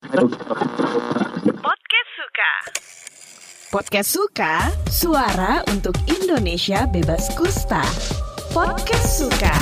Podcast Suka. Podcast Suka, suara untuk Indonesia bebas kusta. Podcast Suka.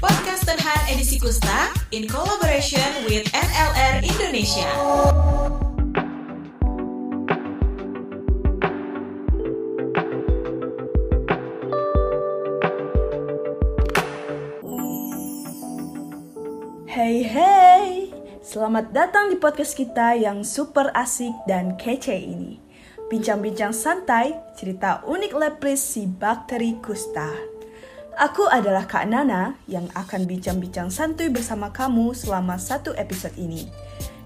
Podcast Terhan edisi Kusta in collaboration with NLR Indonesia. Hey hey, selamat datang di podcast kita yang super asik dan kece ini. Bincang-bincang santai, cerita unik lepris si bakteri kusta. Aku adalah Kak Nana yang akan bincang-bincang santuy bersama kamu selama satu episode ini.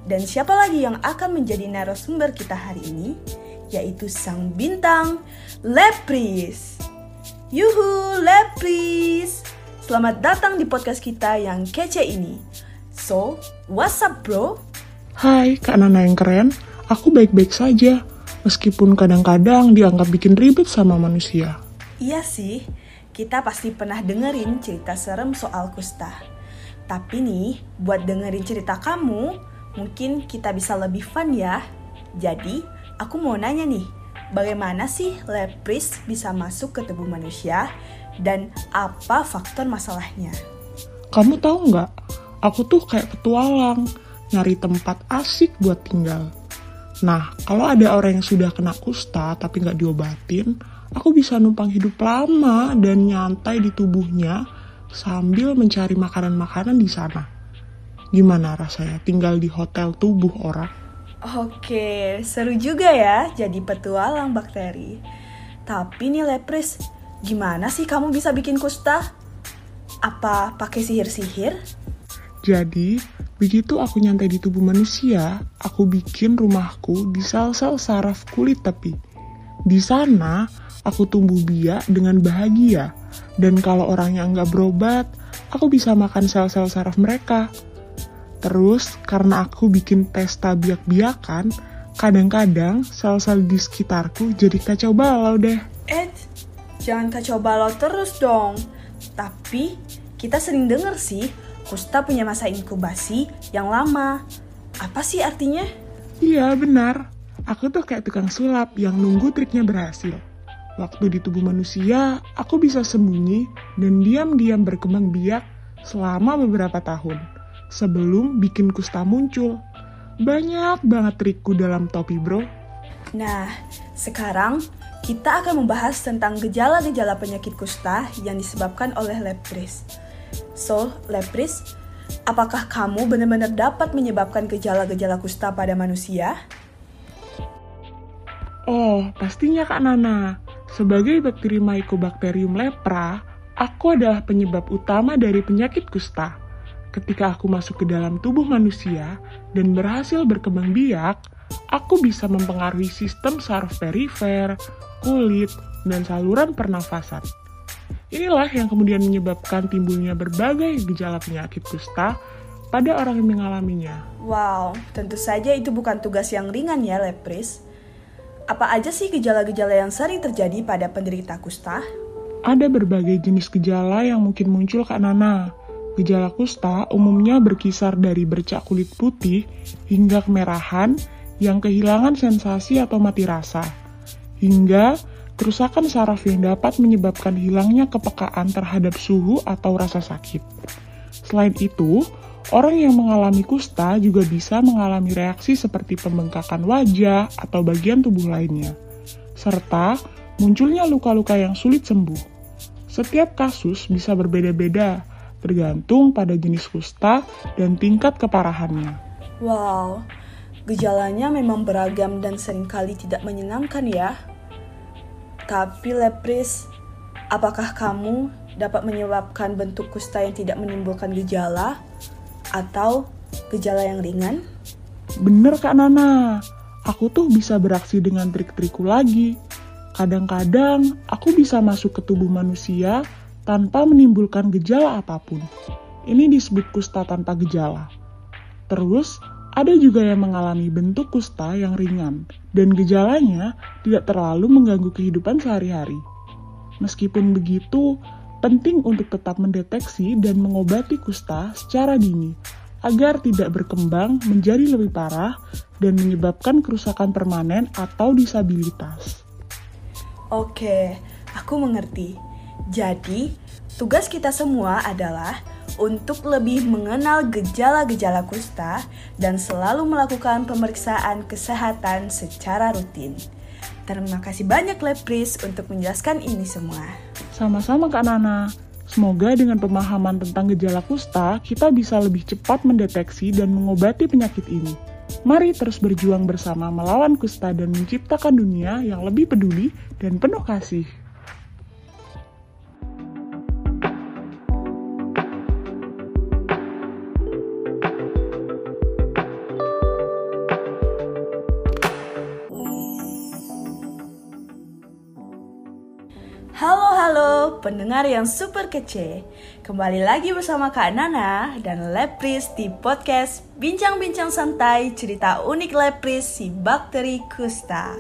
Dan siapa lagi yang akan menjadi narasumber kita hari ini? Yaitu sang bintang, Lepris. Yuhu, Lepris! Selamat datang di podcast kita yang kece ini. So, what's up bro? Hai, Kak Nana yang keren. Aku baik-baik saja, meskipun kadang-kadang dianggap bikin ribet sama manusia. Iya sih, kita pasti pernah dengerin cerita serem soal kusta. Tapi nih, buat dengerin cerita kamu, mungkin kita bisa lebih fun ya. Jadi, aku mau nanya nih, bagaimana sih lepris bisa masuk ke tubuh manusia dan apa faktor masalahnya? Kamu tahu nggak? Aku tuh kayak petualang, nyari tempat asik buat tinggal. Nah, kalau ada orang yang sudah kena kusta tapi nggak diobatin, aku bisa numpang hidup lama dan nyantai di tubuhnya sambil mencari makanan-makanan di sana. Gimana rasanya tinggal di hotel tubuh orang? Oke, seru juga ya jadi petualang bakteri. Tapi nih lepris, gimana sih kamu bisa bikin kusta? Apa pakai sihir-sihir? Jadi, begitu aku nyantai di tubuh manusia, aku bikin rumahku di sel-sel saraf kulit tepi. Di sana, aku tumbuh biak dengan bahagia. Dan kalau orangnya nggak berobat, aku bisa makan sel-sel saraf mereka. Terus, karena aku bikin pesta biak-biakan, kadang-kadang sel-sel di sekitarku jadi kacau balau deh. Eh, jangan kacau balau terus dong. Tapi, kita sering denger sih, kusta punya masa inkubasi yang lama. Apa sih artinya? Iya, benar. Aku tuh kayak tukang sulap yang nunggu triknya berhasil. Waktu di tubuh manusia, aku bisa sembunyi dan diam-diam berkembang biak selama beberapa tahun sebelum bikin kusta muncul. Banyak banget trikku dalam topi, bro. Nah, sekarang kita akan membahas tentang gejala-gejala penyakit kusta yang disebabkan oleh lepris. So, lepris, apakah kamu benar-benar dapat menyebabkan gejala-gejala kusta pada manusia? Oh, pastinya Kak Nana. Sebagai bakteri Mycobacterium lepra, aku adalah penyebab utama dari penyakit kusta. Ketika aku masuk ke dalam tubuh manusia dan berhasil berkembang biak, aku bisa mempengaruhi sistem saraf perifer, kulit, dan saluran pernafasan. Inilah yang kemudian menyebabkan timbulnya berbagai gejala penyakit kusta pada orang yang mengalaminya. Wow, tentu saja itu bukan tugas yang ringan ya, Lepris. Apa aja sih gejala-gejala yang sering terjadi pada penderita kusta? Ada berbagai jenis gejala yang mungkin muncul Kak Nana. Gejala kusta umumnya berkisar dari bercak kulit putih hingga kemerahan yang kehilangan sensasi atau mati rasa, hingga kerusakan saraf yang dapat menyebabkan hilangnya kepekaan terhadap suhu atau rasa sakit. Selain itu, orang yang mengalami kusta juga bisa mengalami reaksi seperti pembengkakan wajah atau bagian tubuh lainnya, serta munculnya luka-luka yang sulit sembuh. Setiap kasus bisa berbeda-beda, tergantung pada jenis kusta dan tingkat keparahannya. Wow, gejalanya memang beragam dan sering kali tidak menyenangkan ya. Tapi Lepris, apakah kamu dapat menyebabkan bentuk kusta yang tidak menimbulkan gejala atau gejala yang ringan? Bener Kak Nana, aku tuh bisa beraksi dengan trik-trikku lagi. Kadang-kadang aku bisa masuk ke tubuh manusia tanpa menimbulkan gejala apa pun. Ini disebut kusta tanpa gejala. Terus, ada juga yang mengalami bentuk kusta yang ringan dan gejalanya tidak terlalu mengganggu kehidupan sehari-hari. Meskipun begitu, penting untuk tetap mendeteksi dan mengobati kusta secara dini agar tidak berkembang menjadi lebih parah dan menyebabkan kerusakan permanen atau disabilitas. Oke, aku mengerti. Jadi, tugas kita semua adalah untuk lebih mengenal gejala-gejala kusta dan selalu melakukan pemeriksaan kesehatan secara rutin. Terima kasih banyak Lepris untuk menjelaskan ini semua. Sama-sama Kak Nana. Semoga dengan pemahaman tentang gejala kusta, kita bisa lebih cepat mendeteksi dan mengobati penyakit ini. Mari terus berjuang bersama melawan kusta dan menciptakan dunia yang lebih peduli dan penuh kasih. Pendengar yang super kece Kembali lagi bersama Kak Nana dan Lepris di podcast Bincang-Bincang Santai Cerita Unik Lepris si Bakteri Kusta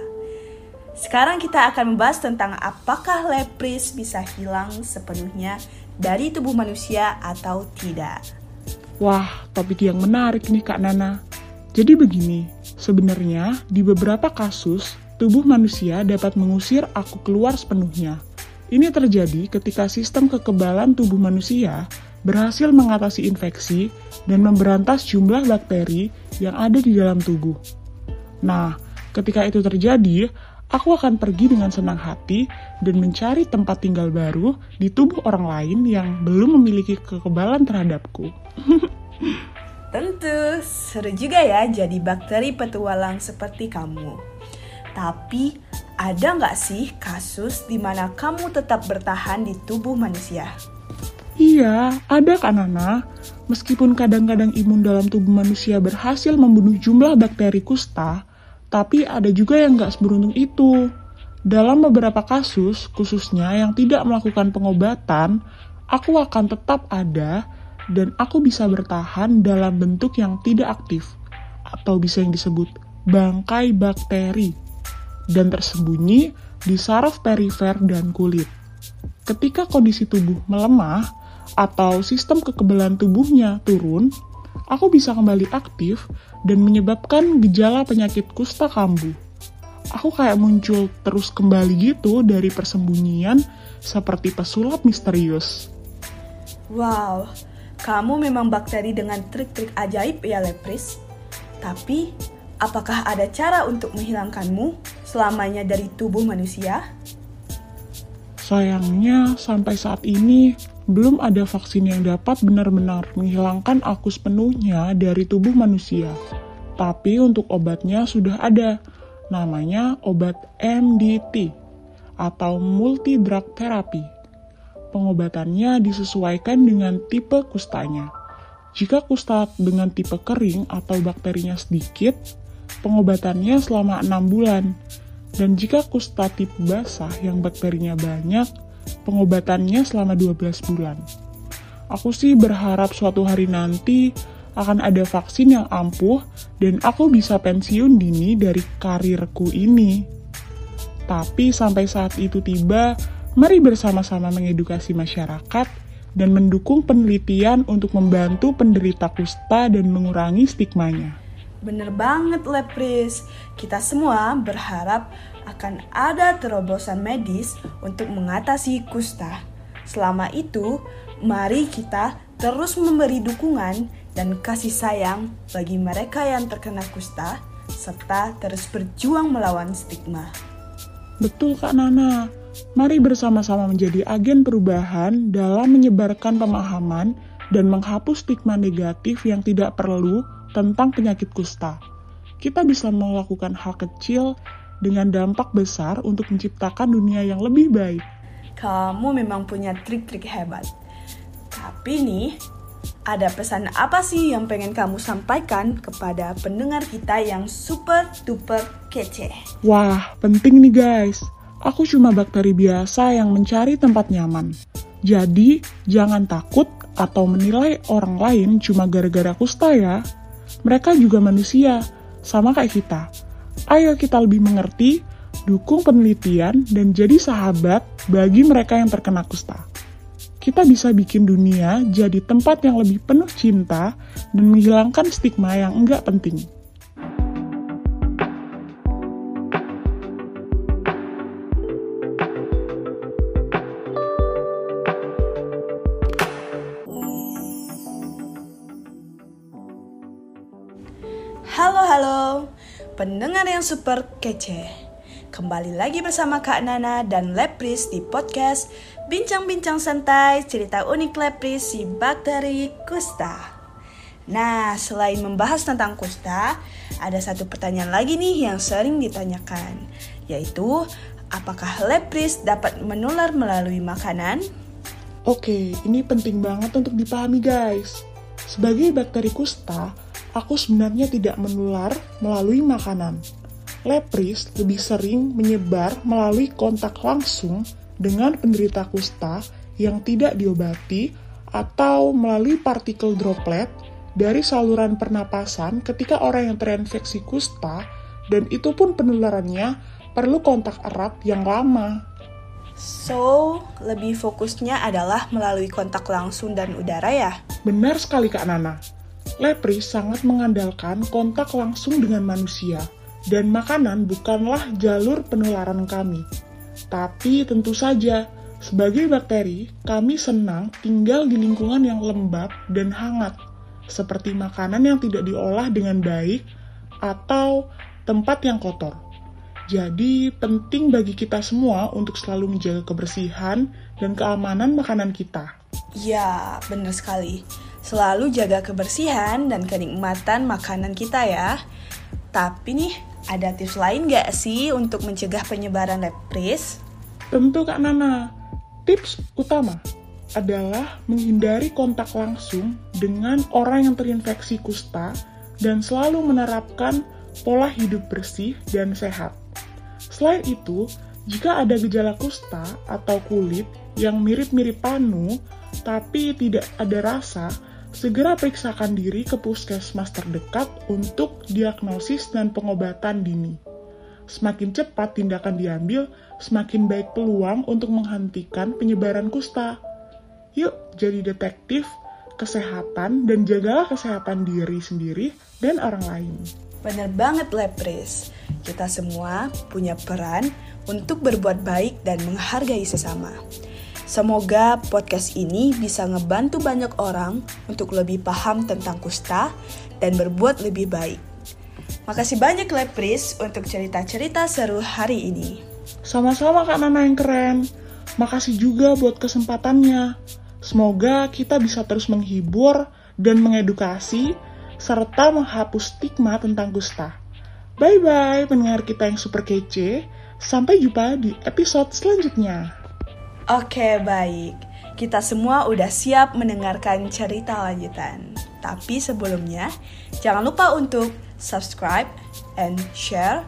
Sekarang kita akan membahas tentang apakah lepris bisa hilang sepenuhnya dari tubuh manusia atau tidak Wah, topik yang menarik nih Kak Nana. Jadi begini, sebenarnya di beberapa kasus, tubuh manusia dapat mengusir aku keluar sepenuhnya. Ini terjadi ketika sistem kekebalan tubuh manusia berhasil mengatasi infeksi dan memberantas jumlah bakteri yang ada di dalam tubuh. Nah, ketika itu terjadi, aku akan pergi dengan senang hati dan mencari tempat tinggal baru di tubuh orang lain yang belum memiliki kekebalan terhadapku. Tentu, seru juga ya jadi bakteri petualang seperti kamu. Tapi, ada nggak sih kasus di mana kamu tetap bertahan di tubuh manusia? Iya, ada kan Nana. Meskipun kadang-kadang imun dalam tubuh manusia berhasil membunuh jumlah bakteri kusta, tapi ada juga yang nggak seberuntung itu. Dalam beberapa kasus, khususnya yang tidak melakukan pengobatan, aku akan tetap ada dan aku bisa bertahan dalam bentuk yang tidak aktif, atau bisa yang disebut bangkai bakteri, dan tersembunyi di saraf perifer dan kulit. Ketika kondisi tubuh melemah atau sistem kekebalan tubuhnya turun, aku bisa kembali aktif dan menyebabkan gejala penyakit kusta kambuh. Aku kayak muncul terus kembali gitu dari persembunyian seperti pesulap misterius. Wow, kamu memang bakteri dengan trik-trik ajaib ya Lepris. Tapi, apakah ada cara untuk menghilangkanmu selamanya dari tubuh manusia? Sayangnya, sampai saat ini belum ada vaksin yang dapat benar-benar menghilangkan aku sepenuhnya dari tubuh manusia. Tapi untuk obatnya sudah ada, namanya obat MDT atau multi drug therapy pengobatannya disesuaikan dengan tipe kustanya. Jika kusta dengan tipe kering atau bakterinya sedikit, pengobatannya selama 6 bulan. Dan jika kusta tipe basah yang bakterinya banyak, pengobatannya selama 12 bulan. Aku sih berharap suatu hari nanti akan ada vaksin yang ampuh dan aku bisa pensiun dini dari karirku ini. Tapi sampai saat itu tiba, Mari bersama-sama mengedukasi masyarakat dan mendukung penelitian untuk membantu penderita kusta dan mengurangi stigmanya. Bener banget Lepris, kita semua berharap akan ada terobosan medis untuk mengatasi kusta. Selama itu, mari kita terus memberi dukungan dan kasih sayang bagi mereka yang terkena kusta, serta terus berjuang melawan stigma. Betul Kak Nana, Mari bersama-sama menjadi agen perubahan dalam menyebarkan pemahaman dan menghapus stigma negatif yang tidak perlu tentang penyakit kusta. Kita bisa melakukan hal kecil dengan dampak besar untuk menciptakan dunia yang lebih baik. Kamu memang punya trik-trik hebat. Tapi nih, ada pesan apa sih yang pengen kamu sampaikan kepada pendengar kita yang super duper kece? Wah, penting nih guys. Aku cuma bakteri biasa yang mencari tempat nyaman. Jadi, jangan takut atau menilai orang lain cuma gara-gara kusta ya. Mereka juga manusia, sama kayak kita. Ayo kita lebih mengerti, dukung penelitian, dan jadi sahabat bagi mereka yang terkena kusta. kita bisa bikin dunia jadi tempat yang lebih penuh cinta dan menghilangkan stigma yang enggak penting. Super kece. Kembali lagi bersama Kak Nana dan Lepris di podcast Bincang-bincang santai cerita unik Lepris si bakteri kusta. Nah, selain membahas tentang kusta, ada satu pertanyaan lagi nih yang sering ditanyakan, yaitu apakah lepris dapat menular melalui makanan? Oke, ini penting banget untuk dipahami guys. Sebagai bakteri kusta, aku sebenarnya tidak menular melalui makanan. Lepris lebih sering menyebar melalui kontak langsung dengan penderita kusta yang tidak diobati atau melalui partikel droplet dari saluran pernapasan ketika orang yang terinfeksi kusta dan itu pun penularannya perlu kontak erat yang lama. So, lebih fokusnya adalah melalui kontak langsung dan udara ya? Benar sekali Kak Nana. Lepris sangat mengandalkan kontak langsung dengan manusia dan makanan bukanlah jalur penularan kami. Tapi tentu saja, sebagai bakteri, kami senang tinggal di lingkungan yang lembab dan hangat, seperti makanan yang tidak diolah dengan baik atau tempat yang kotor. Jadi, penting bagi kita semua untuk selalu menjaga kebersihan dan keamanan makanan kita. Ya, benar sekali. Selalu jaga kebersihan dan kenikmatan makanan kita ya. Tapi nih, ada tips lain gak sih untuk mencegah penyebaran lepris? Tentu Kak Nana, tips utama adalah menghindari kontak langsung dengan orang yang terinfeksi kusta dan selalu menerapkan pola hidup bersih dan sehat. Selain itu, jika ada gejala kusta atau kulit yang mirip-mirip panu tapi tidak ada rasa, segera periksakan diri ke puskesmas terdekat untuk diagnosis dan pengobatan dini. Semakin cepat tindakan diambil, semakin baik peluang untuk menghentikan penyebaran kusta. Yuk, jadi detektif kesehatan dan jagalah kesehatan diri sendiri dan orang lain. Bener banget Lepris, kita semua punya peran untuk berbuat baik dan menghargai sesama. Semoga podcast ini bisa ngebantu banyak orang untuk lebih paham tentang kusta dan berbuat lebih baik. Makasih banyak Lepris untuk cerita-cerita seru hari ini. Sama-sama Kak Nana yang keren. Makasih juga buat kesempatannya. Semoga kita bisa terus menghibur dan mengedukasi serta menghapus stigma tentang kusta. Bye-bye pendengar kita yang super kece. Sampai jumpa di episode selanjutnya. Oke, baik. Kita semua udah siap mendengarkan cerita lanjutan. Tapi sebelumnya, jangan lupa untuk subscribe and share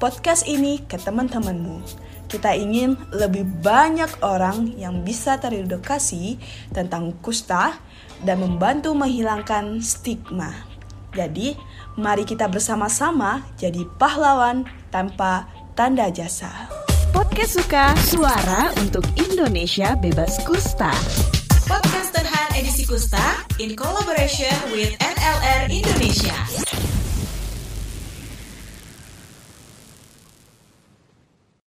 podcast ini ke teman-temanmu. Kita ingin lebih banyak orang yang bisa teredukasi tentang kusta dan membantu menghilangkan stigma. Jadi, mari kita bersama-sama jadi pahlawan tanpa tanda jasa. Podcast Suka, suara untuk Indonesia bebas kusta. Podcast Terhan edisi Kusta in collaboration with NLR Indonesia.